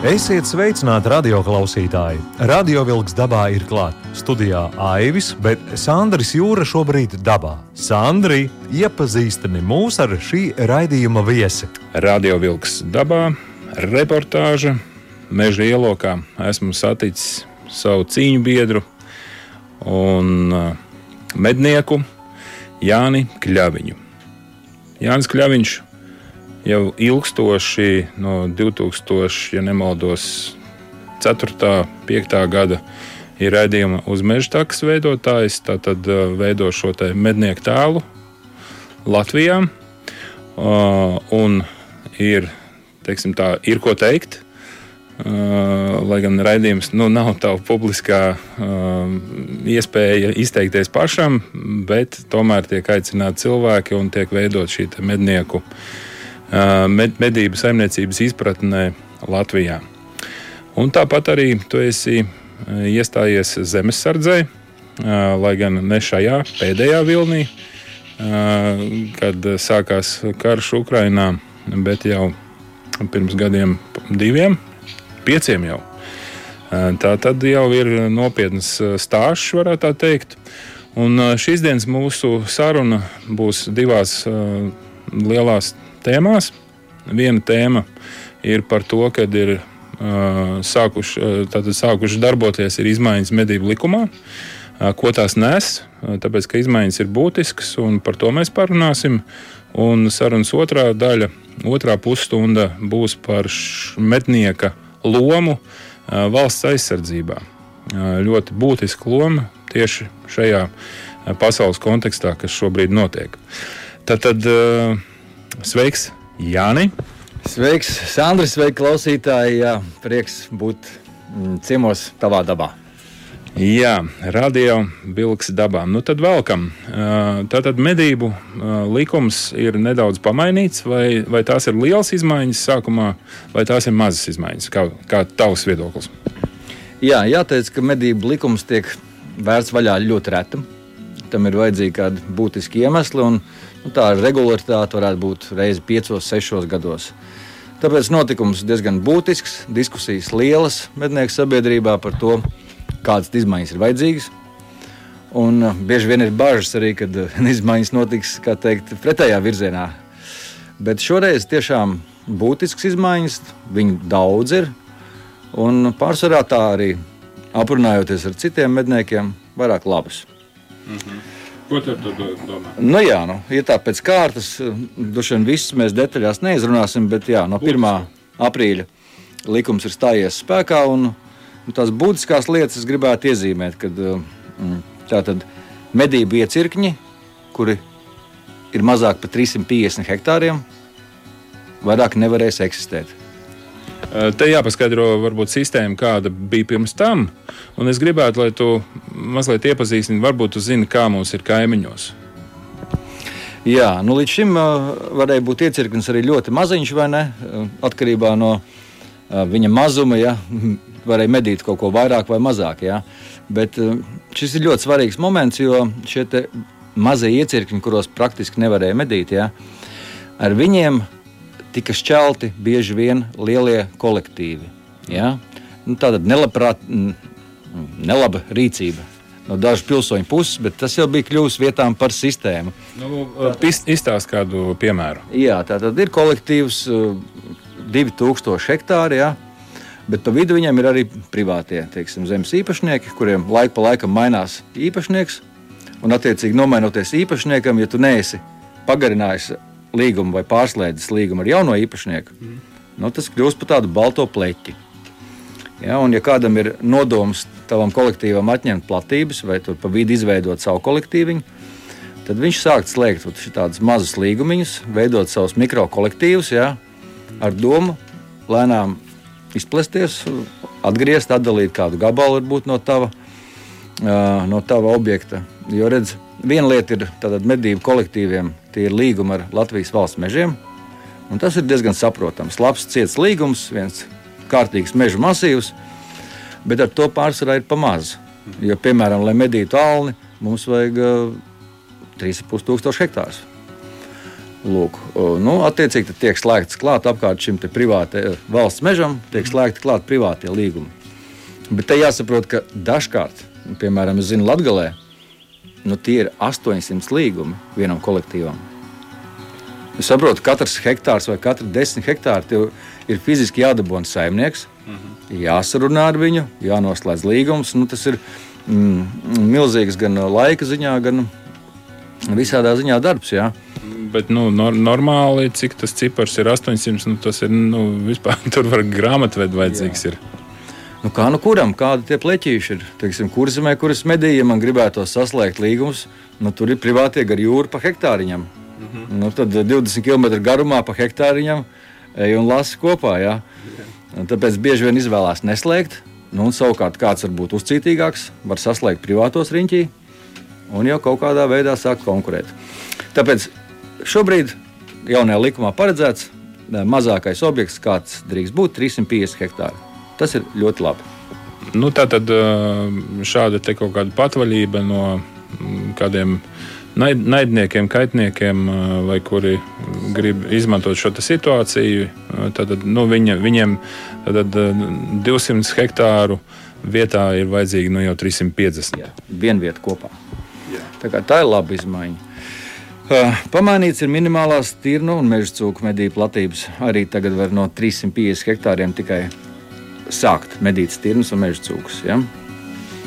Esiet sveicināti radioklausītāji! Radio vilks dabā ir klāts. Studijā Aivis, bet Sandrs Jūra šobrīd dabā. Sandri, iepazīstini mūs ar šī raidījuma viesi. Radio vilks dabā, reportāža, meža ielokā. Esmu saticis savu cīņu biedru un uh, mednieku Jāni Kļaviņu. Jānis Kļaviņš jau ilgstoši no 2000, ja nemaldos, 4. un 5. gada ir raidījuma uz meža takas veidotājs. Uh, veido šo mednieku tēlu Latvijā. Un ir, teiksim, tā, ir ko teikt. Lai gan raidījums nu, nav tā publiskā iespēja izteikties pašam, bet tomēr tiek aicināti cilvēki un tiek veidot šī mednieku uh, med, medību saimniecības izpratnē Latvijā. Un tāpat arī tu esi iestājies zemesardzē, lai gan ne šajā pēdējā vilnī, kad sākās karš Ukrainā, bet jau pirms gadiem, diviem, pieciem jau. Tā tad jau ir nopietns stāsts, varētu teikt. Un šīs dienas mūsu saruna būs divās lielās tēmās. Viena tēma ir par to, ka ir uh, sākuši, uh, sākuši darboties izmaiņas medību likumā. Uh, ko tās nes? Tāpēc, ka izmaiņas ir būtiskas, un par to mēs parunāsim. Un sarunas otrā daļa, otrā pusstunda būs par mednieka lomu valsts aizsardzībā. Ļoti būtiska loma tieši šajā pasaules kontekstā, kas šobrīd notiek. Tad, tad Sveiks, Jāni! Sveiks, Sandrs, sveiki, klausītāji! Jā, prieks būt mm, ciemos tavā dabā. Jā, radio bilks dabā. Nu tad velkam. Tātad medību likums ir nedaudz pamainīts, vai, vai tās ir liels izmaiņas sākumā, vai tās ir mazas izmaiņas? Kā, kā tavs viedoklis? Jā, jāteic, ka medību likums tiek vērts vaļā ļoti reti. Tam ir vajadzīgi kādi būtiski iemesli. Un, Nu, tā regularitāte varētu būt reizi piecos, sešos gados. Tāpēc notikums diezgan būtisks, diskusijas lielas mednieku sabiedrībā par to, kādas izmaiņas ir vajadzīgas. Un uh, bieži vien ir bažas arī, kad uh, izmaiņas notiks teikt, pretējā virzienā. Bet šoreiz tiešām būtisks izmaiņas, viņu daudz ir. Un pārsvarā tā arī aprunājoties ar citiem medniekiem, vairāk labas. Mm -hmm. Ko tu domā? Nu, jā, nu, ja tā pēc kārtas, droši vien visus mēs detaļās neizrunāsim, bet jā, no 1. aprīļa likums ir stājies spēkā. Un, un tās būtiskās lietas es gribētu iezīmēt, kad mm, tātad medību iecirkņi, kuri ir mazāk par 350 hektāriem, vairāk nevarēs eksistēt. Te jāpaskaidro, varbūt sistēma, kāda bija pirms tam. Un es gribētu, lai tu mazliet iepazīstini, varbūt tu zini, kā mums ir kaimiņos. Jā, nu līdz šim uh, varēja būt iecirknis arī ļoti maziņš, vai ne? Atkarībā no uh, viņa mazuma, ja varēja medīt kaut ko vairāk vai mazāk. Ja? Bet uh, šis ir ļoti svarīgs moments, jo šie mazie iecirkņi, kuros praktiski nevarēja medīt, ja? ar viņiem tika šķelti bieži vien lielie kolektīvi. Ja? Nu, tāda nelabprāt, nelaba rīcība no dažu pilsoņu puses, bet tas jau bija kļuvis vietām par sistēmu. Nu, Izstāst kādu piemēru. Jā, tā tad ir kolektīvs 2000 hektāri. Jā. Bet pa vidu viņam ir arī privātie teiksim, zemes īpašnieki, kuriem laika pa laikam mainās īpašnieks. Un, attiecīgi, nomainoties īpašniekam, ja tu neesi pagarinājis līgumu vai pārslēdzis līgumu ar jauno īpašnieku, mm. nu, tas kļūst par tādu balto pleķi. Ja, un, ja kādam ir nodoms tavam kolektīvam atņemt platības vai pa vidu izveidot savu kolektīvu, tad viņš sāk slēgt tādus mazus līgumus, veidot savus mikrokolektīvus ja, ar domu lēnām izplesties, atgriezt, atdalīt kādu gabalu varbūt, no tava, no tava objekta. Jo redz, viena lieta ir tātad medību kolektīviem, tie ir līgumi ar Latvijas valsts mežiem. Tas ir diezgan saprotams. Labs, ciets līgums, viens kārtīgs meža masīvs, bet ar to pārsvarā ir pamazs. Jo, piemēram, lai medītu alni, mums vajag uh, 3,5 tūkstoši hektārus. Lūk, nu, attiecīgi tiek slēgts klāt apkārt šim privātajam valsts mežam, tiek slēgti klāt privātie līgumi. Bet te jāsaprot, ka dažkārt, piemēram, es zinu, Latvijā, nu, tie ir 800 līgumi vienam kolektīvam. Es saprotu, ka katrs hektārs vai katra desmit hektāri tev ir fiziski jādabūna saimnieks, mm -hmm. jāsarunā ar viņu, jānoslēdz līgums. Nu, tas ir mm, milzīgs gan laika ziņā, gan visādā ziņā darbs. Jā. Bet nu, no, normāli, cik tas cipars ir 800, nu, tas ir nu, vispār tur var grāmatvedu vajadzīgs. Jā. Ir. Nu, kā nu kuram, kādi tie pleķīši ir? Teiksim, kurzemē, kuras medīja, man gribētu saslēgt līgumus, nu, tur ir privātie gar jūru pa hektāriņam. Mm -hmm. nu, tad 20 km garumā pa hektāriņam ej un lasi kopā. Ja? Un tāpēc bieži vien izvēlās neslēgt. Nu, un savukārt kāds var būt uzcītīgāks, var saslēgt privātos riņķī un jau kaut kādā veidā sākt konkurēt. Tāpēc šobrīd jaunajā likumā paredzēts mazākais objekts, kāds drīkst būt 350 hektāri. Tas ir ļoti labi. Nu, tā tad šāda kaut kāda patvaļība no kādiem naidniekiem, kaitniekiem, vai kuri grib izmantot šo situāciju. Tad, nu, viņa, viņiem tad, 200 hektāru vietā ir vajadzīgi nu, jau 350. Jā, vienvieta kopā. Jā. Tā, tā ir laba izmaiņa. Pamainīts ir minimālās tirnu un meža cūku medību platības. Arī tagad var no 350 hektāriem tikai sākt medīt stirnas un meža cūkus. Ja?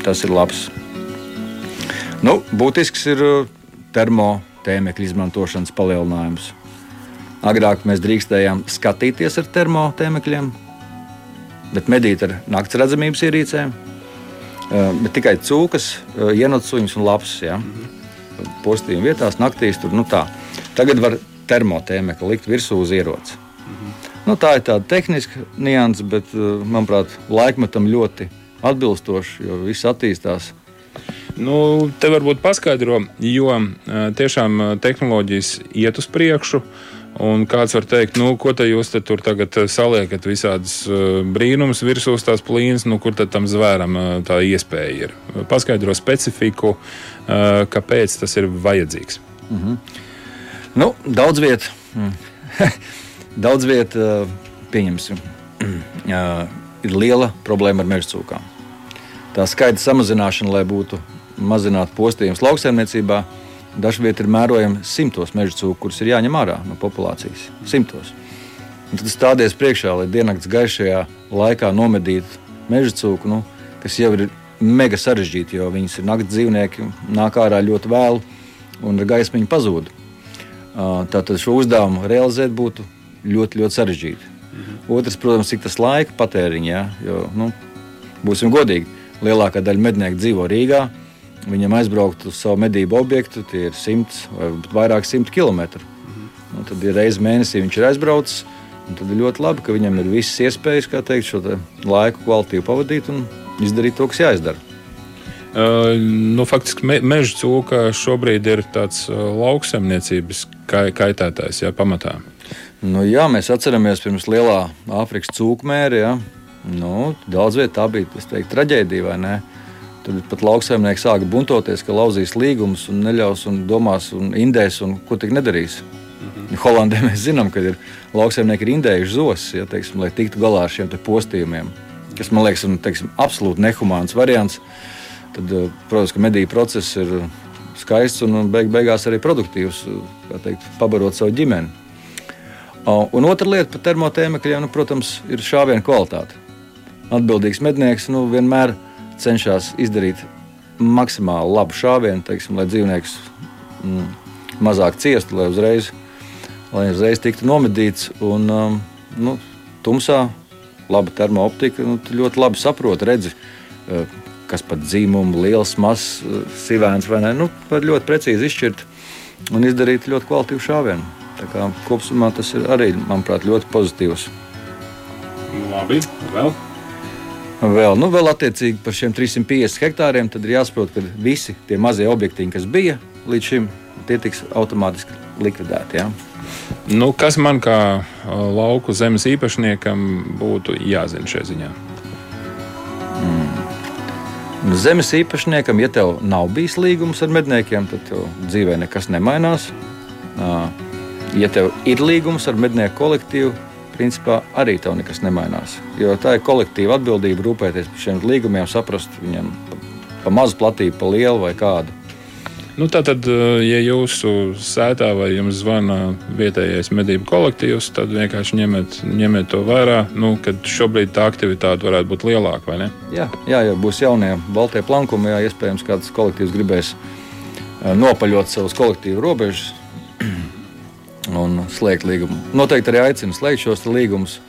Tas ir labs. Nu, būtisks ir uh, termotēmekļa izmantošanas palielinājums. Agrāk mēs drīkstējām skatīties ar termotēmekļiem, bet medīt ar naktas redzamības ierīcēm. Uh, bet tikai cūkas, uh, ienācuņas un lapas. Ja? Postījuma vietās, naktīs tur nu tā. Tagad var termotēmekli likt virsū uz ieroci. Nu, tā ir tāda tehniska nianses, bet, eh, manuprāt, laikmetam ļoti atbilstoši, jo viss attīstās. Nu, te varbūt paskaidro, jo eh, tiešām eh, tehnoloģijas iet uz priekšu. Un kāds var teikt, nu, ko te jūs te tur tagad saliekat, visādas brīnumus virsū tās plīnas, nu, kur tad tam zvēram tā iespēja ir? Paskaidro specifiku, kāpēc tas ir vajadzīgs. Mm -hmm. nu, daudz vietu. Mm. Daudz vietā, pieņemsim, ir liela problēma ar meža cūkām. Tā skaita samazināšana, lai būtu mazināta postījums lauksaimniecībā, dažviet ir mērojama simtos meža cūku, kuras ir jāņem ārā no populācijas. Simtos. Un tad stāties priekšā, lai diennakts gaišajā laikā nomedītu meža cūku, nu, kas jau ir mega sarežģīti, jo viņas ir naktas dzīvnieki, nāk ārā ļoti vēlu un ar gaismu pazūd. Tātad šo uzdevumu realizēt būtu ļoti, ļoti sarežģīti. Mhm. Otrs, protams, ir tas laika patēriņš. Ja? Jo, nu, būsim godīgi, lielākā daļa mednieku dzīvo Rīgā. Viņam aizbraukt uz savu medību objektu, tie ir simts vai vairāk simt kilometru. Mhm. Nu, tad ir reizes mēnesī viņš ir aizbraucis. Tad ir ļoti labi, ka viņam ir visas iespējas teikt, šo te laiku kvalitīvi pavadīt un izdarīt to, kas jāizdara. Uh, nu, faktiski me, meža cūka šobrīd ir tāds uh, lauksaimniecības kaitētājs, jā, pamatā. Nu, jā, mēs atceramies pirms lielā Āfrikas cūkmēra. Ja? Nu, daudz vietā tā bija teiktu, traģēdija, vai ne? Tad pat lauksaimnieki sāka buntoties, ka lauzīs līgumus un neļaus un domās un indēs un ko tik nedarīs. -hmm. Holandē mēs zinām, ka ir lauksaimnieki ir indējuši zosis, ja, teiksim, lai tiktu galā ar šiem postījumiem. Kas man liekas, ir teiksim, absolūti nehumāns variants. Tad, eh, protams, ka mediju process ir skaists un beig beigās arī produktīvs, teikt, pabarot savu ģimeni. Un otra lieta par termotēmekļiem, nu, protams, ir šāviena kvalitāte. Atbildīgs mednieks nu, vienmēr cenšas izdarīt maksimāli labu šāvienu, teiksim, lai dzīvnieks mm, mazāk ciestu, lai uzreiz, lai uzreiz tiktu nomedīts. Un, um, nu, tumsā laba termooptika, nu, ļoti labi saproti, redzi, uh, kas pat dzīmumu, liels, mazs, uh, sivēns vai nē. Nu, ļoti precīzi izšķirt un izdarīt ļoti kvalitīvu šāvienu. Kopumā tas ir arī, manuprāt, ļoti pozitīvs. Labi, vēl. Vēl, nu, vēl attiecīgi par šiem 350 hektāriem, tad ir jāsaprot, ka visi tie mazie objekti, kas bija, līdz šim tie tiks automātiski likvidēti. Ja? Nu, kas man kā lauku zemes īpašniekam būtu jāzina šajā ziņā? Mm. Zemes īpašniekam, ja tev nav bijis līgums ar medniekiem, tad dzīvē nekas nemainās. Ja tev ir līgums ar mednieku kolektīvu, principā arī tev nekas nemainās. Jo tā ir kolektīva atbildība rūpēties par šiem līgumiem, saprast viņiem pa mazu platību, pa lielu vai kādu. Nu, Tātad, eh, ja jūsu sētā vai jums zvana vietējais medību kolektīvs, tad vienkārši ņemiet, ņemiet to vērā, nu, kad šobrīd tā aktivitāte varētu būt lielāka, vai ne? Jā, jā jau būs jaunie baltie plankumi, jā, iespējams, kāds kolektīvs gribēs eh, nopaļot savus kolektīvu robežas un slēgt līgumu. Noteikti arī aicinu slēgt šos līgumus,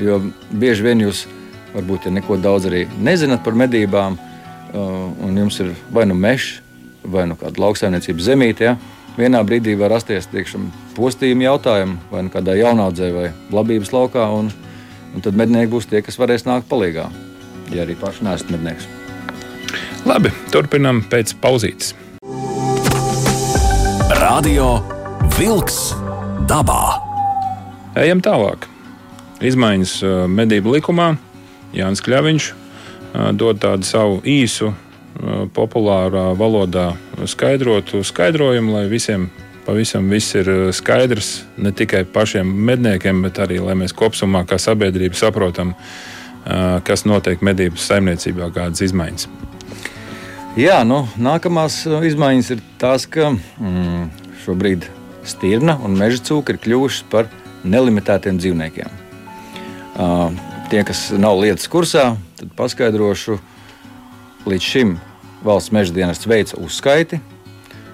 jo bieži vien jūs varbūt ja neko daudz arī nezināt par medībām, eh, un jums ir vai nu mežs, vai nu kāda lauksaimniecības zemīte. Ja? Vienā brīdī var rasties tiekšam, postījuma jautājumi vai nu kādā jaunaudzē vai labības laukā, un, un tad mednieki būs tie, kas varēs nākt palīdzīgā, ja arī paši nesat mednieks. Labi, turpinām pēc pauzītes. Radio Wolks dabā. Ejam tālāk. Izmaiņas uh, medību likumā Jānis Kļaviņš uh, dod tādu savu īsu populārā valodā skaidrotu skaidrojumu, lai visiem pavisam viss ir skaidrs ne tikai pašiem medniekiem, bet arī lai mēs kopumā kā sabiedrība saprotam, kas notiek medību saimniecībā, kādas izmaiņas. Jā, nu, nākamās izmaiņas ir tās, ka mm, šobrīd stirna un meža cūka ir kļuvušas par nelimitētiem dzīvniekiem. Uh, tie, kas nav lietas kursā, tad paskaidrošu, līdz šim valsts meža dienas veica uzskaiti,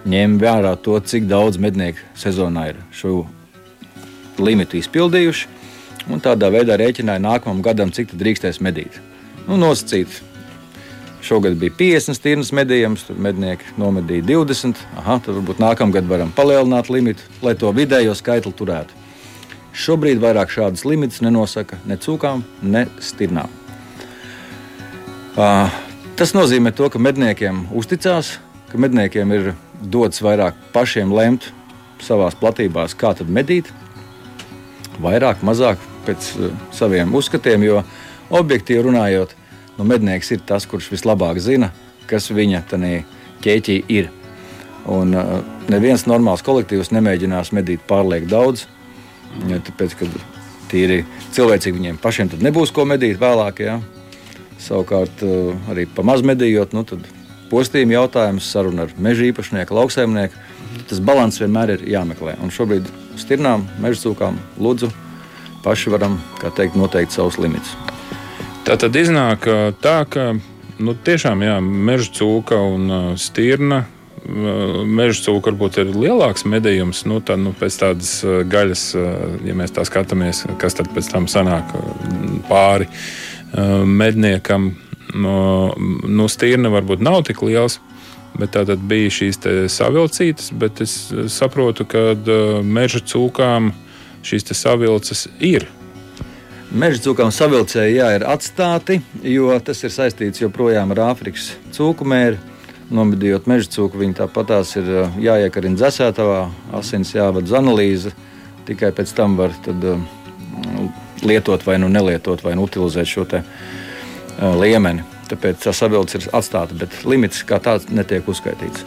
ņēma vērā to, cik daudz mednieku sezonā ir šo limitu izpildījuši, un tādā veidā rēķināja nākamajam gadam, cik drīkstēs medīt. Nu, nosacīt, Šogad bija 50 stirnas medījums, tur mednieki nomedīja 20. Aha, tad varbūt nākamgad varam palielināt limitu, lai to vidējo skaitli turētu. Šobrīd vairāk šādas limitus nenosaka ne cūkām, ne stirnām. Uh, Tas nozīmē, to, ka medniekiem uzticās, ka medniekiem ir dots vairāk pašiem lemt savā platībā, kā tad medīt. Vairāk, mazāk pēc uh, saviem uzskatiem, jo objektīvi runājot, nu, mednieks ir tas, kurš vislabāk zina, kas viņa ķēķī ir. Un uh, neviens normāls kolektīvs nemēģinās medīt pārlieku daudz, ja, tāpēc, ka tīri cilvēcīgi viņiem pašiem nebūs ko medīt vēlāk. Ja? Savukārt, eh, arī pa maz medījot, nu, postījuma jautājums, saruna ar meža īpašnieku, lauksaimnieku. Tas līdzsvars vienmēr ir jāmeklē. Un šobrīd stirnām, meža cūkām, lūdzu, paši varam teikt, noteikt savus limitus. Tā tad iznāk tā, ka nu, tiešām jā, meža cūka un stirna. Meža cūka varbūt ir lielāks medījums, nu, tā, nu, pēc tādas gaļas, ja mēs tā skatāmies, kas tad pēc tam sanāk pāri. Medniekam no, no stīrna varbūt nav tik liels. Bet tā tad bija šīs savilcītas, bet es saprotu, ka meža cūkām šīs savilces ir. Meža cūkām savilcēji jā, ir atstāti, jo tas ir saistīts joprojām ar Āfrikas cūku mēru. Nomedījot meža cūku, viņi tāpat tās ir jāiekarina dzēsētavā, asins jāvada uz analīzi. Tikai pēc tam var tad, lietot vai nu nelietot vai nu utilizēt šo te, uh, liemeni. Tāpēc tā sabildes ir atstāta, bet limits kā tāds netiek uzskaitīts.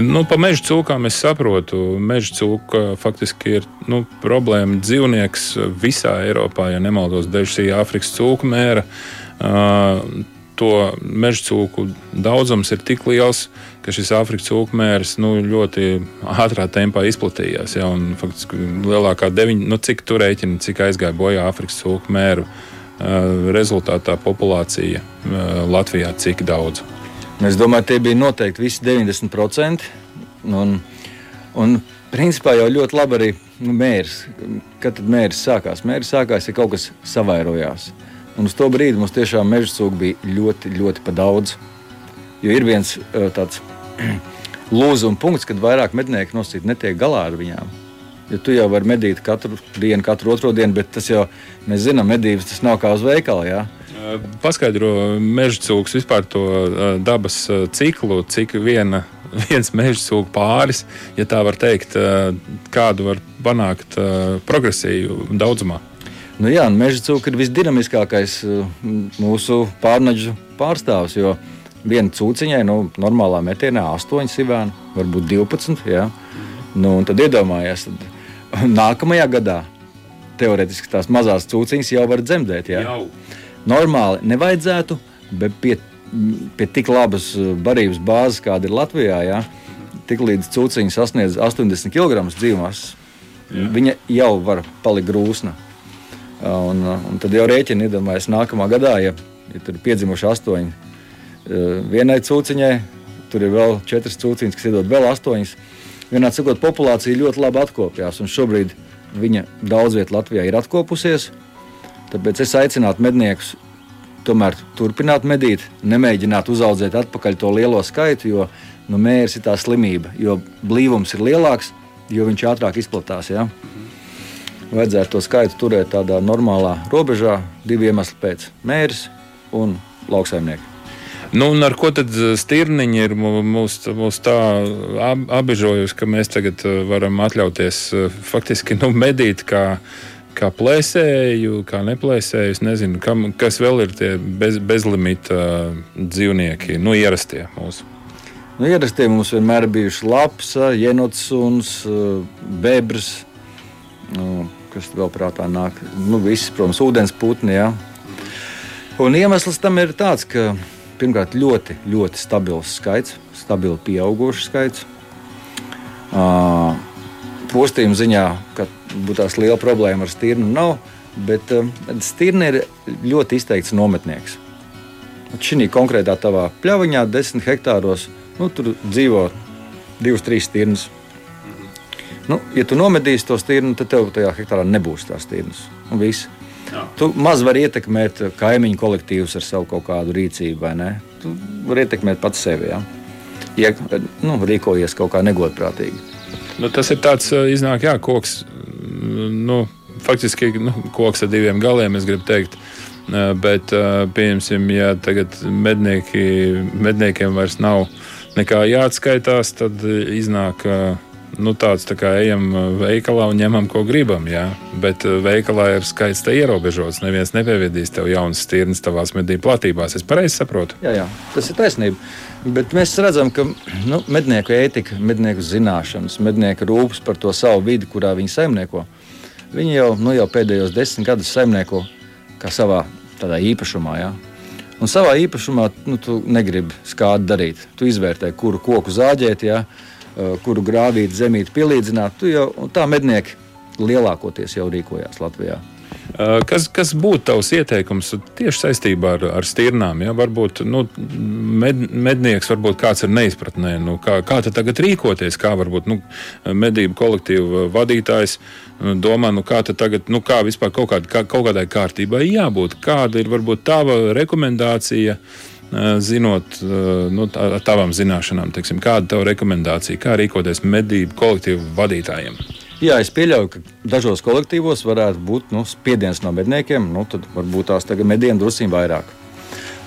Nu, pa meža cūkām es saprotu. Meža cūka faktiski ir nu, problēma dzīvnieks visā Eiropā, ja nemaldos, dēļ šī Āfrikas cūku mēra. Uh, to meža cūku daudzums ir tik liels, ka šis Āfrikas cūkmērs nu, ļoti ātrā tempā izplatījās. Ja, un, faktiski lielākā deviņa, nu, cik tur rēķina, cik aizgāja bojā Āfrikas cūkmēru rezultātā populācija Latvijā cik daudz. Es domāju, tie bija noteikti visi 90%. Un, un principā jau ļoti labi arī nu, mērs. Kad tad mērs sākās? Mērs sākās, ja kaut kas savairojās. Un uz to brīdi mums tiešām meža sūkļi bija ļoti, ļoti pa daudz. Jo ir viens tāds lūzuma punkts, kad vairāk mednieki nosīt netiek galā ar viņām. Jo tu jau vari medīt katru dienu, katru otro dienu, bet tas jau, mēs zinām, medības tas nav kā uz veikala. Jā. Paskaidro meža cūks vispār to dabas ciklu, cik viena viens meža cūku pāris, ja tā var teikt, kādu var panākt progresīvu daudzumā. Nu jā, meža cūka ir visdinamiskākais mūsu pārnaģu pārstāvs. Jo viena cūciņai, nu, normālā metienā 8 sivēni, varbūt 12. Jā. Nu, tad iedomājieties, tad nākamajā gadā teorētiski tās mazās cūciņas jau var dzemdēt. Jā. Jau. Normāli nevajadzētu, bet pie, pie tik labas barības bāzes, kāda ir Latvijā, jā, tik līdz cūciņa sasniedz 80 kg dzīvumās, viņa jau var palikt grūsna. Un, un tad jau rēķina, iedomājieties, nākamā gadā, ja, ja tur ir piedzimuši astoņi vienai cūciņai, tur ir vēl četras cūciņas, kas iedod vēl astoņas. Vienādi sakot, populācija ļoti labi atkopjās, un šobrīd viņa daudz vietā Latvijā ir atkopusies. Tāpēc es aicinātu medniekus tomēr turpināt medīt, nemēģināt uzaugt atpakaļ to lielo skaitu, jo nu, mērs ir tā slimība, jo blīvums ir lielāks, jo viņš ātrāk izplatās. Ja? Vajadzētu to skaitu turēt tādā normālā robežā, divu iemeslu pēc - mērs un lauksaimnieki. Nu, ar ko tad eh, stirniņi ir mūs, mūs tā apbežojusi, ka mēs tagad eh, varam atļauties eh, faktiski nu, medīt kā, kā plēsēju, kā neplēsēju. Es nezinu, kam, kas vēl ir tie bez, bezlimita dzīvnieki, nu, ierastie mūsu. Nu, ierastie mums vienmēr bijuši lapas, jenots, bebrs. Nu, kas vēl prātā nāk? Nu, visi, protams, ūdens putni. Ja? Un iemesls tam ir tāds, ka pirmkārt, ļoti, ļoti stabils skaits, stabili pieaugušs skaits. Uh, Postījuma ziņā, ka būtu tās liela problēma ar stirnu, nav. Bet uh, stirna ir ļoti izteikts nometnieks. Šī konkrētā tavā pļaviņā, 10 hektāros, nu, tur dzīvo divas, trīs stirnas. Nu, ja tu nomedīsi to stirnu, tad tev tajā hektārā nebūs tās stirnas. Un viss. Jā. Tu maz vari ietekmēt kaimiņu kolektīvus ar savu kaut kādu rīcību, vai ne? Tu vari ietekmēt pats sevi. Ja, ja nu, rīkojies kaut kā negodprātīgi. Nu, tas ir tāds iznāk, jā, koks. Nu, faktiski nu, koks ar diviem galiem, es gribu teikt. Bet, pieņemsim, ja tagad mednieki, medniekiem vairs nav nekā jāatskaitās, tad iznāk nu, tāds tā kā ejam uh, veikalā un ņemam, ko gribam. Jā. Bet uh, veikalā ir skaits ierobežots. Neviens nepievedīs tev jaunas stirnas tavās medību platībās. Es pareizi saprotu. Jā, jā, tas ir taisnība. Bet mēs redzam, ka nu, mednieku ētika, mednieku zināšanas, mednieku rūpes par to savu vidi, kurā viņi saimnieko, viņi jau, nu, jau pēdējos desmit gadus saimnieko kā savā īpašumā. Jā. Un savā īpašumā nu, tu negribi skādi darīt. Tu izvērtē, kuru koku zāģēt. Jā kuru grāvīt, zemīt, pielīdzināt. Jau, tā mednieki lielākoties jau rīkojās Latvijā. Eh, kas, kas būtu tavs ieteikums tieši saistībā ar, ar stirnām? Ja? Varbūt nu, med, mednieks, varbūt kāds ir neizpratnē, nu, kā, kā tagad rīkoties, kā varbūt nu, medību kolektīvu vadītājs nu, domā, nu, kā tagad, nu, kā vispār kaut, kād, kā, kaut kādai kārtībai jābūt. Kāda ir varbūt tava rekomendācija? Uh, Eh, zinot eh, nu, ar tavām zināšanām, teiksim, kāda ir tava rekomendācija, kā rīkoties medību kolektīvu vadītājiem? Jā, es pieļauju, ka dažos kolektīvos varētu būt nu, spiediens no medniekiem. Nu, tad varbūt tās tagad medījiem drusku vairāk.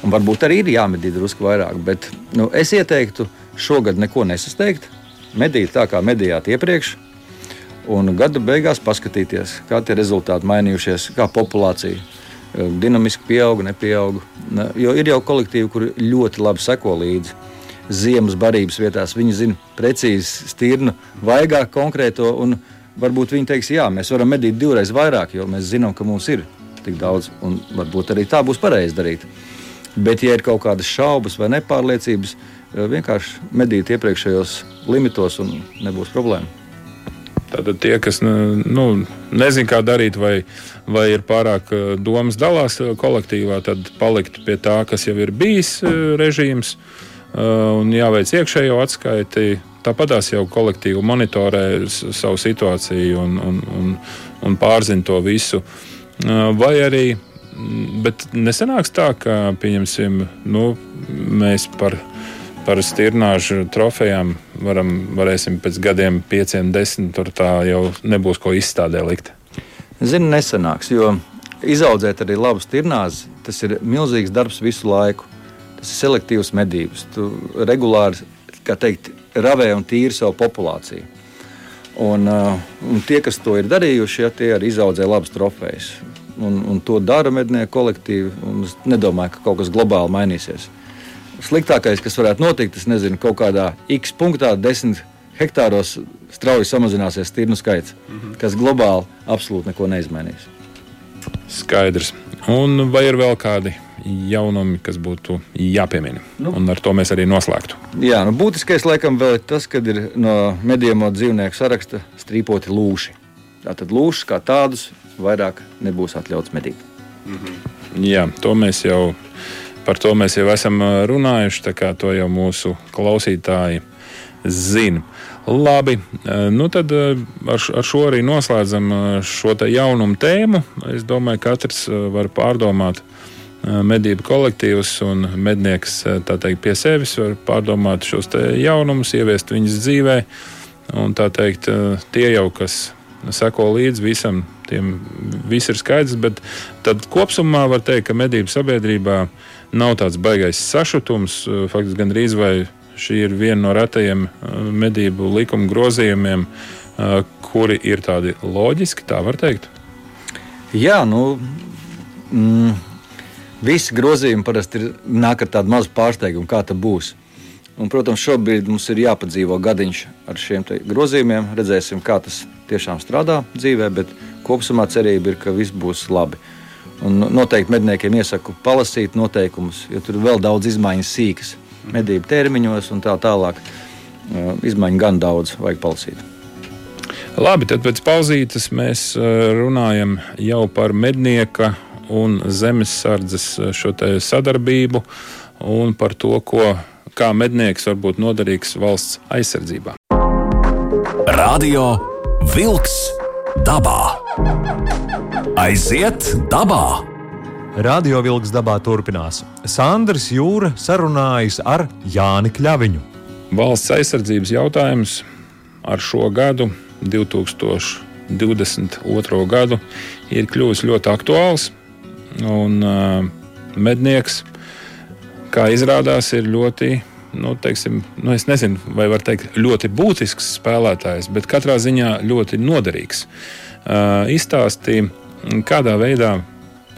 Un varbūt arī ir jāmedī drusku vairāk. Bet nu, es ieteiktu šogad neko nesasteigt. Medīt tā, kā medījāt iepriekš. Un gada beigās paskatīties, kā tie rezultāti mainījušies, kā populācija dinamiski pieauga, nepieauga. Jo ir jau kolektīvi, kur ļoti labi seko līdzi. Ziemas barības vietās viņi zina precīzi stirnu, vaigāk konkrēto. Varbūt viņi teiks, jā, mēs varam medīt divreiz vairāk, jo mēs zinām, ka mums ir tik daudz, un varbūt arī tā būs pareizi darīt. Bet, ja ir kaut kādas šaubas vai nepārliecības, vienkārši medīt iepriekšējos limitos un nebūs problēma. Tātad tie, kas nu, nezina, kā darīt, vai, vai ir pārāk eh, domas dalās eh, kolektīvā, tad palikt pie tā, kas jau ir bijis eh, režīms, un jāveic iekšējo atskaiti. Tāpatās jau kolektīvi monitorē savu situāciju un, un, un, un pārzina to visu. Vai arī, bet nesenāks tā, ka pieņemsim, nu, mēs par viņu par stirnāžu trofejām varam, varēsim pēc gadiem, pieciem, desmit, tur tā jau nebūs ko izstādē likt. Zinu, nesanāks, jo izaudzēt arī labu stirnāzi, tas ir milzīgs darbs visu laiku. Tas ir selektīvs medības. Tu regulāri, kā teikt, ravē un tīri savu populāciju. Un, uh, un tie, kas to ir darījuši, ja, tie arī izaudzē labas trofejas. Un, un to dara mednieku kolektīvi. Es nedomāju, ka kaut kas globāli mainīsies. Sliktākais, kas varētu notikt, es nezinu, kaut kādā X punktā, 10 hektāros strauji samazināsies tirnu skaits, mm -hmm. kas globāli absolūti neko neizmainīs. Skaidrs. Un vai ir vēl kādi jaunumi, kas būtu jāpiemina? Nu, un ar to mēs arī noslēgtu. Jā, nu, būtiskais laikam vēl ir tas, ka ir no medījuma dzīvnieku saraksta strīpoti lūši. Tātad lūšas kā tādus vairāk nebūs atļauts medīt. Mm -hmm. Jā, to mēs jau, par to mēs jau esam runājuši, tā kā to jau mūsu klausītāji zina. Labi, nu tad ar, ar šo arī noslēdzam šo jaunumu tēmu. Es domāju, ka katrs var pārdomāt medību kolektīvus un mednieks teikt, pie sevis var pārdomāt šos jaunumus, ieviest viņas dzīvē. Un tā teikt, tie jau, kas seko līdzi visam, tiem viss ir skaidrs. Bet tad kopumā var teikt, ka medību sabiedrībā nav tāds baisais sašutums. Faktiski gandrīz vai Šī ir viena no retajiem uh, medību likuma grozījumiem, uh, kuri ir tādi loģiski, tā var teikt. Jā, nu, mm, visi grozījumi parasti ir, nāk ar tādu mazu pārsteigumu, kā tas būs. Un, protams, šobrīd mums ir jāpadzīvo gadiņš ar šiem grozījumiem. Redzēsim, kā tas tiešām strādā dzīvē, bet kopumā cerība ir, ka viss būs labi. Un noteikti medniekiem iesaku palasīt noteikumus, jo tur ir vēl daudz izmaiņas sīkas medību termiņos un tā tālāk. Izmaiņu gan daudz, vajag palasīt. Labi, tad pēc pauzītes mēs runājam jau par mednieka un zemesardzes šo sadarbību un par to, ko, kā mednieks var būt noderīgs valsts aizsardzībā. Radio Wolks dabā. Aiziet dabā! Radio vilks dabā turpinās. Sandrs Jūra sarunājas ar Jāni Kļaviņu. Valsts aizsardzības jautājums ar šo gadu, 2022. gadu, ir kļuvis ļoti aktuāls. Un, uh, mednieks, kā izrādās, ir ļoti nu, teiksim, nu, nezinu, vai var teikt, ļoti būtisks spēlētājs, bet katrā ziņā ļoti noderīgs. Uh, Izstāstīja, kādā veidā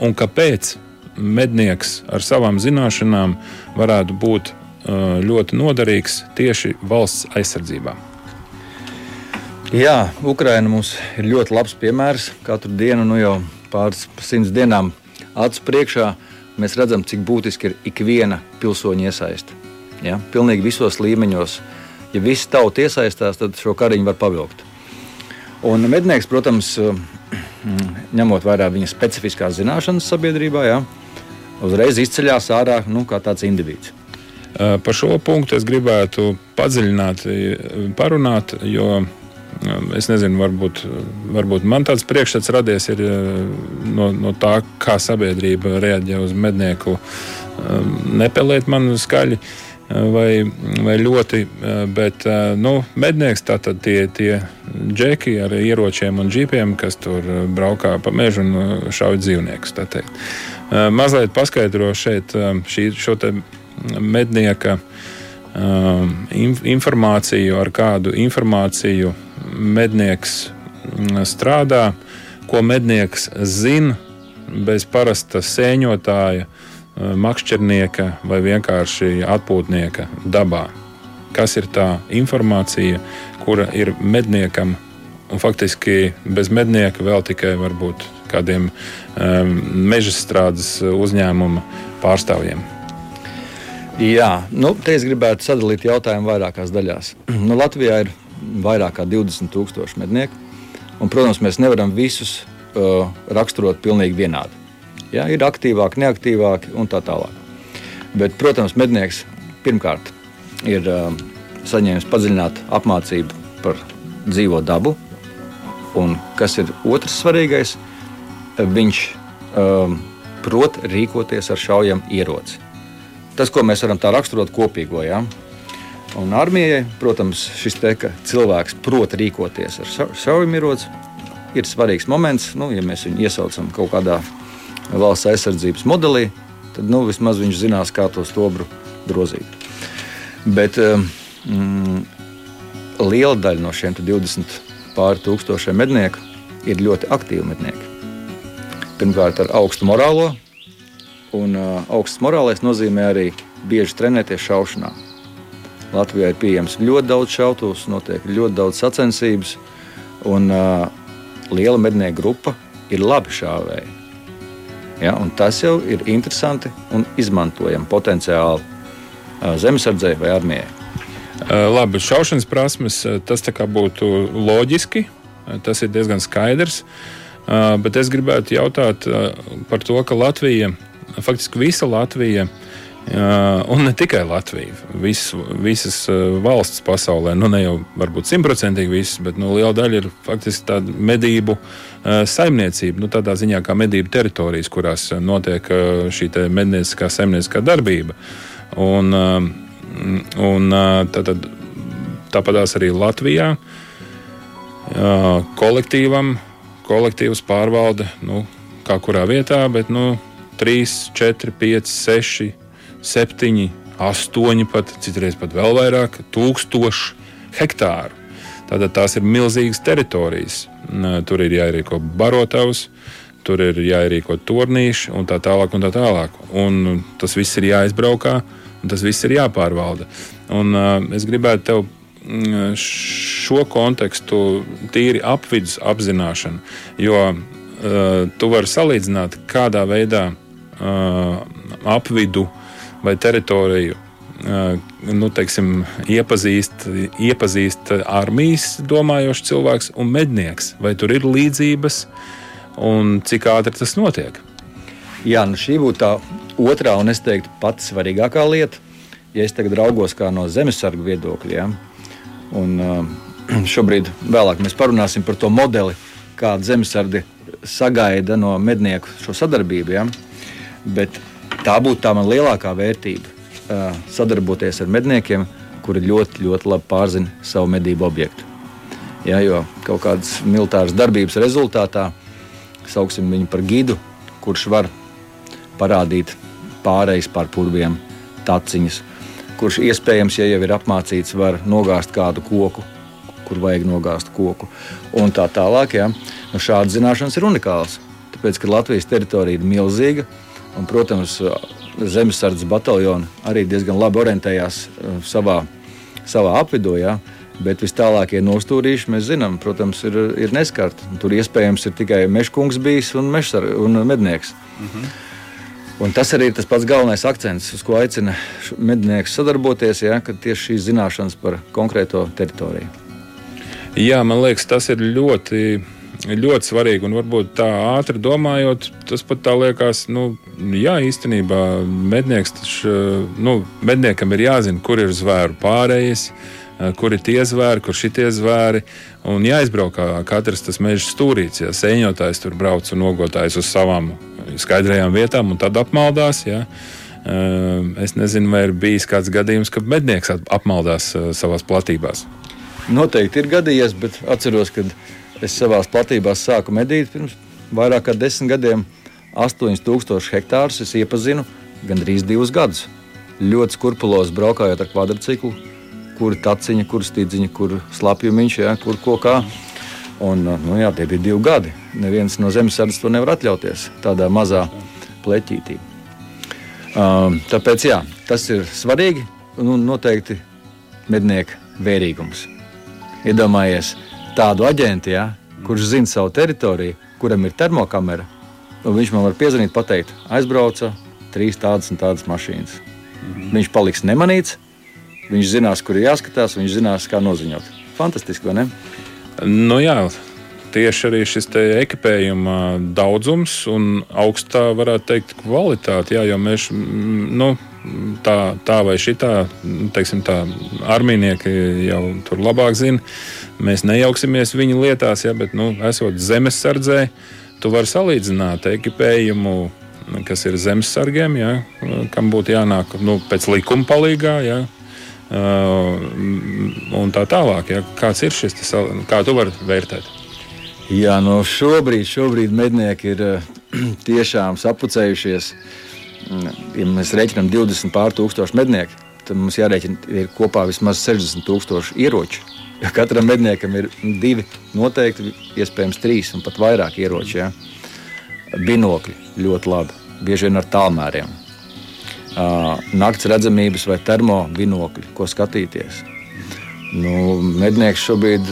un kāpēc mednieks ar savām zināšanām varētu būt uh, ļoti noderīgs tieši valsts aizsardzībā. Jā, Ukraina mums ir ļoti labs piemērs. Katru dienu, nu jau pāris simts dienām, acu priekšā mēs redzam, cik būtiski ir ikviena pilsoņa iesaiste. Ja? Pilnīgi visos līmeņos. Ja visi tauti iesaistās, tad šo kariņu var pavilkt. Un mednieks, protams, ņemot vērā viņa specifiskās zināšanas sabiedrībā, jā, uzreiz izceļās ārā nu, kā tāds indivīds. Par šo punktu es gribētu padziļināt, parunāt, jo es nezinu, varbūt, varbūt man tāds priekšstats radies no, no tā, kā sabiedrība reaģē uz mednieku nepelēt man skaļi. Uh, vai, vai ļoti. Bet nu, mednieks tātad tie, tie džeki ar ieročiem un džipiem, kas tur braukā pa mežu un šauj dzīvniekus. Mazliet paskaidro šeit šī, šo mednieka informāciju, ar kādu informāciju mednieks strādā, ko mednieks zina bez parasta sēņotāja Eh, makšķernieka vai vienkārši atpūtnieka dabā. Kas ir tā informācija, kura ir medniekam, un faktiski bez mednieka vēl tikai varbūt kādiem um, meža strādes uzņēmuma pārstāvjiem. Jā, nu, te es gribētu sadalīt jautājumu vairākās daļās. Nu, Latvijā ir vairāk kā 20,000 mednieku, un, protams, mēs nevaram visus uh, raksturot pilnīgi vienādi. Ja, ir aktīvāki, neaktīvāki un tā tālāk. Bet, protams, mednieks pirmkārt ir um, saņēmis padziļinātu apmācību par dzīvo dabu. Un kas ir otrs svarīgais? Viņš um, prot rīkoties ar šaujamu ieroci. Tas, ko mēs varam tā raksturot kopīgo. Ja? Un armijai, protams, šis te, ka cilvēks prot rīkoties ar šaujamu ieroci, ir svarīgs moments. Nu, ja mēs viņu iesaucam kaut kādā valsts aizsardzības modelī, tad nu, vismaz viņš zinās, kā to stobru grozīt. Bet, um, mm, liela daļa no šiem 20 pāri tūkstošiem mednieku ir ļoti aktīvi mednieki. Pirmkārt, ar augstu morālo, un uh, augsts morālais nozīmē arī bieži trenēties šaušanā. Latvijā ir pieejams ļoti daudz šautavus, notiek ļoti daudz sacensības, un uh, liela mednieku grupa ir labi šāvēji. Ja, tas jau ir interesanti un izmantojami potenciāli zemesardzē vai armijai. Labi, šaušanas prasmes tas būtu loģiski, tas ir diezgan skaidrs. Bet es gribētu jautāt par to, ka Latvija, faktiski visa Latvija, un ne tikai Latvija, vis, visas valsts pasaulē, nu ne jau varbūt simtprocentīgi visas, bet nu, liela daļa ir faktiski tāda medību uh, saimniecība, nu, tādā ziņā kā medību teritorijas, kurās notiek šī mednieciskā saimnieciskā darbība. Un, un tātad, tāpatās arī Latvijā kolektīvam, kolektīvs pārvalda, nu, kā kurā vietā, bet nu, 3, 4, 5, 6 septiņi, astoņi pat, citreiz pat vēl vairāk, tūkstoši hektāru. Tātad tās ir milzīgas teritorijas. Tur ir jāierīko barotavs, tur ir jāierīko turnīši un tā tālāk. Un tā tālāk. Un tas viss ir jāizbraukā, un tas viss ir jāpārvalda. Un, uh, es gribētu tev šo kontekstu tīri apvidus apzināšanu, jo uh, tu vari salīdzināt, kādā veidā uh, apvidu vai teritoriju nu, teiksim, iepazīst, iepazīst armijas domājošs cilvēks un mednieks. Vai tur ir līdzības un cik ātri tas notiek? Jā, nu šī būtu tā otrā un es teiktu pati svarīgākā lieta. Ja es tagad raugos no zemesargu viedokļa, ja, un šobrīd vēlāk mēs parunāsim par to modeli, kāda zemesargi sagaida no mednieku šo sadarbību. Ja, bet tā būtu tā man lielākā vērtība. Sadarboties ar medniekiem, kuri ļoti, ļoti labi pārzina savu medību objektu. Ja, jo kaut kādas militāras darbības rezultātā sauksim viņu par gidu, kurš var parādīt pārejas pār purviem, taciņas, kurš iespējams, ja jau ir apmācīts, var nogāzt kādu koku, kur vajag nogāzt koku, un tā tālāk. Ja. Nu, šādas zināšanas ir unikālas. Tāpēc, ka Latvijas teritorija ir milzīga, Un, protams, zemesardzes bataljoni arī diezgan labi orientējās uh, savā, savā apvidū. Ja? Bet vis tālākie nostūrīši, mēs zinām, protams, ir, ir neskarti. Tur iespējams ir tikai mežkungs bijis un, mešsar, un mednieks. Mm -hmm. Un tas arī ir tas pats galvenais akcents, uz ko aicina mednieks sadarboties, ja, kad tieši šīs zināšanas par konkrēto teritoriju. Jā, man liekas, tas ir ļoti ļoti svarīgi. Un varbūt tā ātri domājot, tas pat tā liekas, nu, jā, īstenībā mednieks, taču, nu, medniekam ir jāzina, kur ir zvēru pārējais. Kur ir tie zvēri, kur šitie zvēri. Un jāizbraukā katrs tas meža stūrīts. Ja sēņotājs tur brauc un nogotājs uz savām skaidrajām vietām un tad apmaldās. Ja. Es nezinu, vai ir bijis kāds gadījums, kad mednieks apmaldās savās platībās. Noteikti ir gadījies, bet atceros, kad Es savā platībās sāku medīt pirms vairāk kā desmit gadiem. 8000 hektārus es iepazinu gandrīz divus gadus. Ļoti skurpulos braukājot ar kvadrciklu, kur taciņa, kur stīdziņa, kur slapjumiņš, ja, kur ko kā. Un, nu, jā, tie bija divi gadi. Neviens no zemesardzes to nevar atļauties tādā mazā pleķītī. Um, tāpēc jā, tas ir svarīgi un noteikti mednieka vērīgums. Iedomājies, tādu aģentu, ja, kurš zina savu teritoriju, kuram ir termokamera, un viņš man var piezvanīt, pateikt, aizbrauca trīs tādas un tādas mašīnas. Mhm. Viņš paliks nemanīts, viņš zinās, kur ir jāskatās, viņš zinās, kā noziņot. Fantastiski, vai ne? Nu, jā, tieši arī šis ekipējuma daudzums un augstā, varētu teikt, kvalitāte. Jā, jo mēs nu, tā, tā vai šitā, teiksim, tā armijnieki jau tur labāk zina. Mēs nejauksimies viņu lietās, ja, bet, nu, esot zemesardzē, tu vari salīdzināt ekipējumu, kas ir zemesargiem, ja, kam būtu jānāk nu, pēc likuma palīgā. Ja, un tā tālāk. Ja. Kāds ir šis, tas, kā tu vari vērtēt? Jā, no nu, šobrīd, šobrīd mednieki ir tiešām sapucējušies. Ja mēs rēķinām 20 pār tūkstošu mednieku, tad mums jārēķina kopā vismaz 60 tūkstoši ieroči Jo katram medniekam ir divi, noteikti, iespējams, trīs un pat vairāk ieroči. Ja? Binokļi ļoti labi, bieži vien ar tālmēriem. Nakts redzamības vai termobinokļi, ko skatīties. Nu, mednieks šobrīd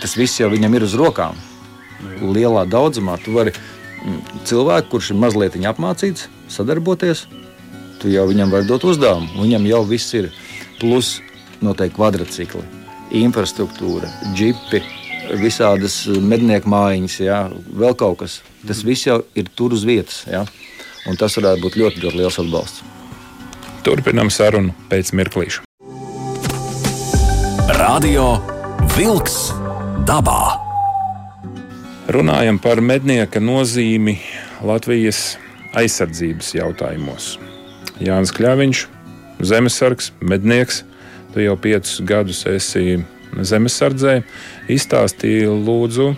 tas viss jau viņam ir uz rokām. Lielā daudzumā tu vari cilvēku, kurš ir mazliet apmācīts, sadarboties, tu jau viņam vari dot uzdevumu. Viņam jau viss ir. Plus noteikti kvadrcikli infrastruktūra, džipi, visādas mednieku mājiņas, jā, vēl kaut kas. Tas viss jau ir tur uz vietas. Jā. Un tas varētu būt ļoti, ļoti liels atbalsts. Turpinām sarunu pēc mirklīša. Radio Wolks dabā. Runājam par mednieka nozīmi Latvijas aizsardzības jautājumos. Jānis Kļaviņš, zemesargs, mednieks, tu jau piecus gadus esi zemesardzē. Izstāstīja, lūdzu,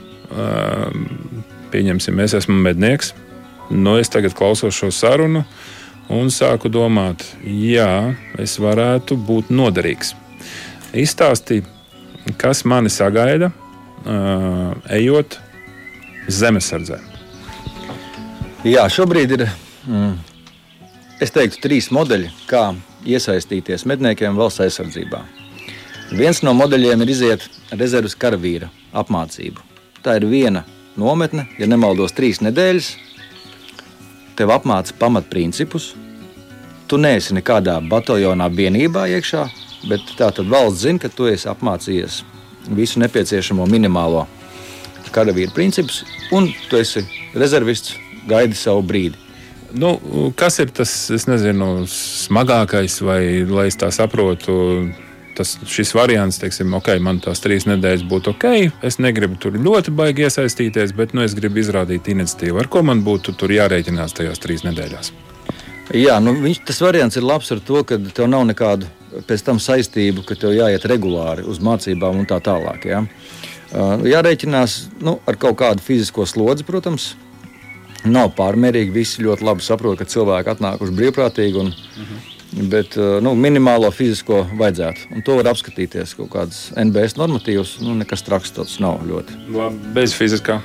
pieņemsim, es esmu mednieks. Nu, es tagad klausos šo sarunu un sāku domāt, jā, es varētu būt noderīgs. Izstāstīja, kas mani sagaida, ejot zemesardzē. Jā, šobrīd ir mm, teiktu, trīs modeļi, kā iesaistīties medniekiem valsts aizsardzībā. Viens no modeļiem ir iziet rezerves karavīra apmācību. Tā ir viena nometne, ja nemaldos, trīs nedēļas. Tev apmāca pamatprincipus. Tu neesi nekādā bataljonā vienībā iekšā, bet tā tad valsts zina, ka tu esi apmācījies visu nepieciešamo minimālo karavīru principus, un tu esi rezervists, gaidi savu brīdi. Nu, kas ir tas nezinu, smagākais, vai lai es tā saprotu? Tas, šis variants, teiksim, ok, man tās trīs nedēļas būtu ok. Es negribu tur ļoti baigi iesaistīties, bet nu, es gribu izrādīt iniciatīvu. Ar ko man būtu jārēķinās tajās trīs nedēļās? Jā, nu, viņš, tas variants ir labs ar to, ka tev nav nekādu pēc tam saistību, ka tev jāiet regulāri uz mācībām un tā tālāk. Ja? Jārēķinās nu, ar kaut kādu fizisko slodzi, protams, nav pārmērīgi. Visi ļoti labi saprot, ka cilvēki atnākuši brīvprātīgi. Un, uh. -huh. Bet nu, minimālo fizisko vajadzētu. Un to var apskatīties kaut kādas NBS normatīvas. Nu, nekas traks tāds nav ļoti. Bez fiziskā.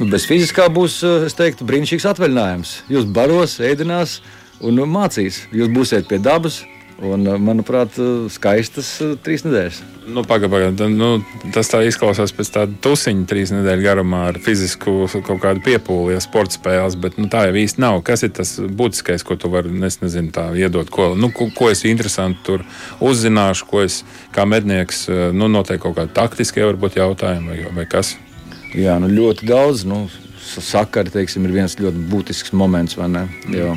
Nu, bez fiziskā būs, es teiktu, brīnišķīgs atvaļinājums. Jūs baros, ēdinās un mācīs. Jūs būsiet pie dabas, Un, eh, manuprāt, eh, skaistas eh, trīs nedēļas. Nu, paga, paga. Nu, tas tā izklausās pēc tāda tusiņa trīs nedēļu garumā ar fizisku kaut kādu piepūli, ja sporta spēles, bet nu, tā jau īsti nav. Kas ir tas būtiskais, ko tu vari nezinu, iedot? Ko, nu, ko, ko es interesanti tur uzzināšu, ko es kā mednieks, nu, noteikti kaut kādi taktiskie varbūt jautājumi vai, vai kas? Jā, nu, ļoti daudz. Nu, sakari, teiksim, ir viens ļoti būtisks moments, vai ne? Jo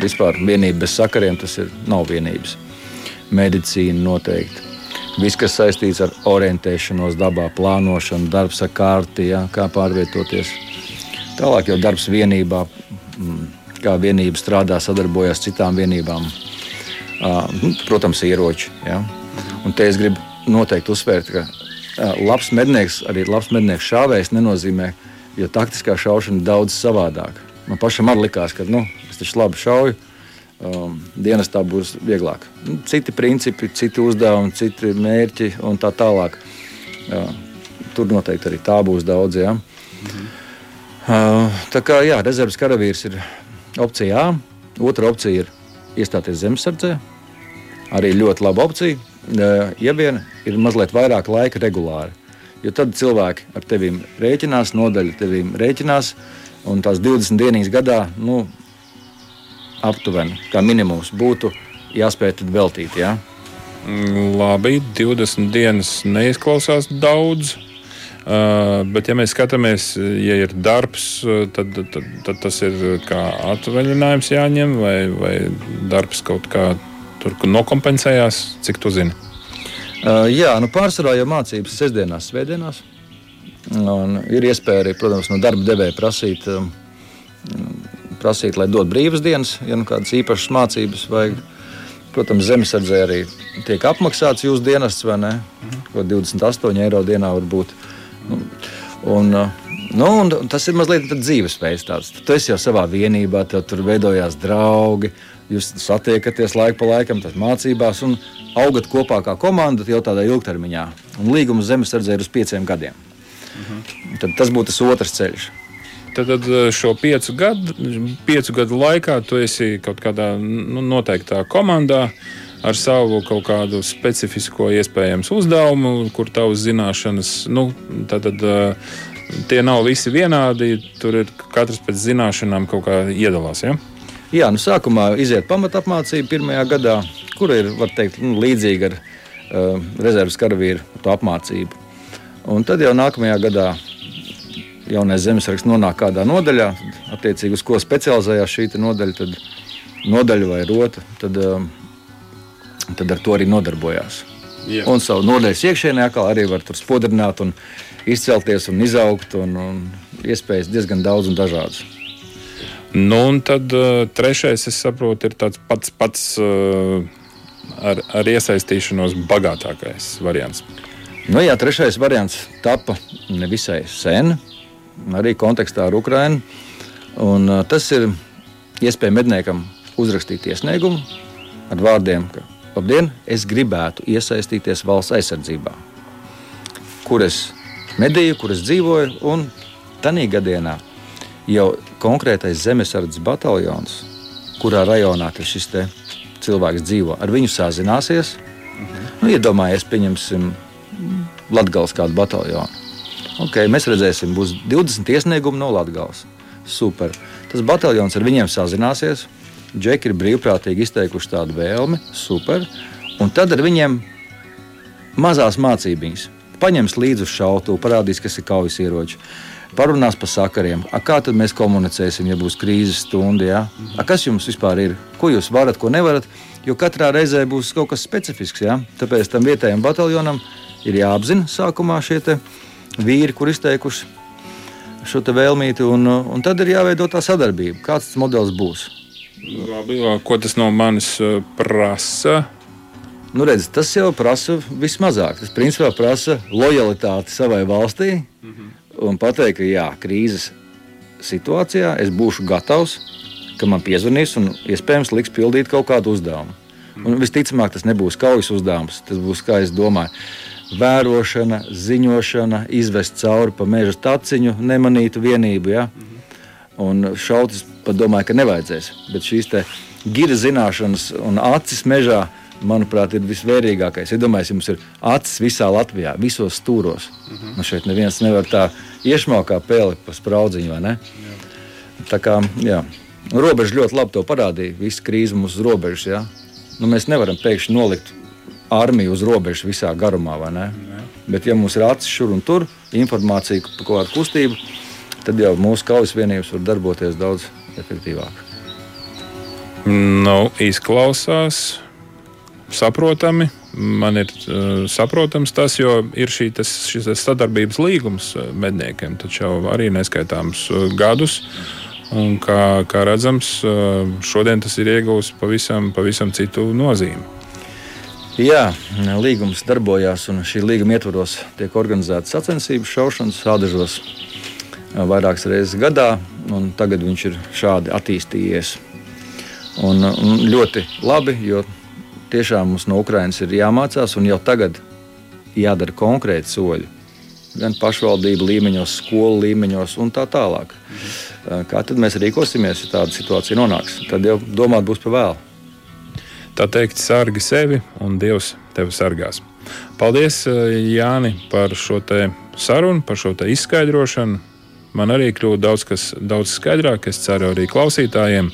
Vispār vienība bez sakariem tas ir, nav vienības. Medicīna noteikti. Viss, kas saistīts ar orientēšanos dabā, plānošanu, darbs ar kārti, ja, kā pārvietoties. Tālāk jau darbs vienībā, mm, kā vienība strādā, sadarbojas ar citām vienībām. Nu, protams, ieroči. Ja. Un te es gribu noteikti uzsvērt, ka labs mednieks, arī labs mednieks šāvējs nenozīmē, jo taktiskā šaušana ir daudz savādāka. Man pašam arī likās, ka nu, taču labi šauju. Um, dienestā būs vieglāk. Nu, citi principi, citi uzdevumi, citi mērķi un tā tālāk. Jā, tur noteikti arī tā būs daudz. Jā. Mhm. Uh, tā kā jā, rezerves karavīrs ir opcija A. Otra opcija ir iestāties zemesardzē. Arī ļoti laba opcija. Uh, vien ir mazliet vairāk laika regulāri. Jo tad cilvēki ar tevi rēķinās, nodaļa tevi rēķinās. Un tās 20 dienas gadā, nu, aptuveni, kā minimums būtu jāspēj veltīt. Ja? Labi, 20 dienas neizklausās daudz. Uh, bet, ja mēs skatāmies, ja ir darbs, tad, tad, tad tas ir kā atvaļinājums jāņem, vai, vai darbs kaut kā tur nokompensējās. Cik tu zini? Uh, jā, nu pārsvarā jau mācības sestdienās, svētdienās. Un ir iespēja arī, protams, no darba devēja prasīt um, prasīt, lai dod brīvas dienas, ja nu kādas īpašas mācības vajag. Protams, zemesardzē arī tiek apmaksāts jūsu dienests, vai ne? Ko 28 eiro dienā var būt. Nu, un, nu, un tas ir mazliet dzīvesveids. Tu esi jau savā vienībā, tev tur veidojās draugi, jūs satiekaties laiku pa laikam, tas mācībās. Un augat kopā kā komanda jau tādā ilgtermiņā. Un līguma zemesardze ir uz pieciem gadiem. Mhm. Tad tas būtu tas otrs ceļš. Tad, tad šo piecu gadu, piecu gadu laikā tu esi kaut kādā nu, noteiktā komandā ar savu kaut kādu specifisko iespējams uzdevumu, kur tavas zināšanas, nu, tad, tad tie nav visi vienādi. Tur ir katrs pēc zināšanām kaut kā iedalās. Ja? Jā, nu, sākumā iziet pamatapmācība pirmajā gadā, kur ir teikt, nu, līdzīga ar uh, rezerves karavīru apmācību. Un tad jau nākamajā gadā jaunais zemesraksts nonāk kādā nodaļā, attiecīgi uz ko specializējās šī nodaļa, tad nodaļa vai rota, tad, um, tad ar to arī nodarbojās. Jā. Un savu nodaļas iekšienē arī var tur spodrināt un izcelties un izaugt, un, un iespējas diezgan daudz un dažādas. Nu, un tad uh, trešais, es saprotu, ir tāds pats, pats uh, ar, ar iesaistīšanos bagātākais variants. Nu, jā, trešais variants tapa nevisai sen, arī kontekstā ar Ukrajinu. Uh, tas ir iespēja medniekam uzrakstīt iesniegumu ar vārdiem, ka, labdien, es gribētu iesaistīties valsts aizsardzībā, kur es medīju, kur es dzīvoju. Un tādā gadienā jau konkrētais zemesardzes bataljons, kurā rajonā šis cilvēks dzīvo, ar viņu sazināsies. Nu, iedomājies, pieņemsim Latvijas kādu bataljonu. Okay, mēs redzēsim, būs 20 iesniegumi no Latvijas. Super. Tas bataljons ar viņiem sazināsies. Džeki ir brīvprātīgi izteikuši tādu vēlmi. Super. Un tad ar viņiem mazās mācības. Paņems līdzi uz šautu, parādīs, kas ir kaujas ieroči. Parunās par sakariem. A, kā tad mēs komunicēsim, ja būs krīzes stunda? Ja? A, kas jums vispār ir? Ko jūs varat, ko nevarat? Jo katrā reizē būs kaut kas specifisks. Ja? Tāpēc tam vietējam bataljonam ir jāapzina sākumā šie vīri, kur izteikuši šo vēlmīti, un, un tad ir jāveido tā sadarbība. Kāds tas modelis būs? Labi, ko tas no manis uh, prasa? Nu, redz, tas jau prasa vismazāk. Tas principā prasa lojalitāti savai valstī mm -hmm. un pateikt, ka jā, krīzes situācijā es būšu gatavs, ka man piezvanīs un iespējams liks pildīt kaut kādu uzdevumu. Mm -hmm. Un visticamāk, tas nebūs kaujas uzdevums. Tas būs, kā es domāju, vērošana, ziņošana, izvest cauri pa meža taciņu, nemanītu vienību. Ja? Un šautis pat domāju, ka nevajadzēs. Bet šīs gira zināšanas un acis mežā, manuprāt, ir visvērtīgākais. Iedomājieties, jums ir acis visā Latvijā, visos stūros. Uh -huh. nu, šeit neviens nevar tā iešmaukt kā pēli pa spraudziņu. Tā kā jā. robeža ļoti labi to parādīja. Visa krīze mums uz robežas. Ja? Nu, mēs nevaram pēkšņi nolikt armiju uz robežas visā garumā. Bet, ja mums ir acis šur un tur, informācija par kaut kādu kustību, tad jau mūsu kaujas vienības var darboties daudz efektīvāk. Nu, izklausās saprotami. Man ir uh, saprotams tas, jo ir šī, tas, šis sadarbības līgums uh, medniekiem, taču jau arī neskaitāmus uh, gadus. Un kā, kā redzams, šodien tas ir iegūst pavisam, pavisam citu nozīmi. Jā, līgums darbojās, un šī līguma ietvaros tiek organizētas sacensības šaušanas sādažos vairākas reizes gadā, un tagad viņš ir šādi attīstījies. Un, un ļoti labi, jo tiešām mums no Ukrainas ir jāmācās, un jau tagad jādara konkrēti soļi. Gan pašvaldību līmeņos, skolu līmeņos un tā tālāk. Kā tad mēs rīkosimies, ja tāda situācija nonāks? Tad jau domāt būs par vēlu tā teikt, sargi sevi un Dievs tevi sargās. Paldies, eh, Jāni, par šo sarunu, par šo izskaidrošanu. Man arī kļūst daudz, kas, daudz skaidrāk, es ceru, arī klausītājiem.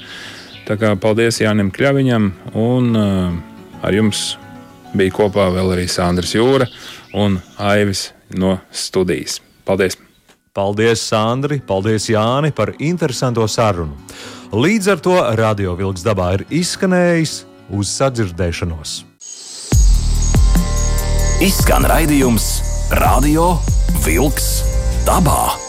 Tā kā paldies Jānim Kļaviņam, un uh, ar jums bija kopā vēl arī Sandrs Jūra un Aivis no studijas. Paldies! Paldies, Sandri! Paldies, Jāni, par interesanto sarunu! Līdz ar to Radio Vilks dabā ir izskanējis uz sadzirdēšanos. Izskan raidījums Radio Wolks dabā.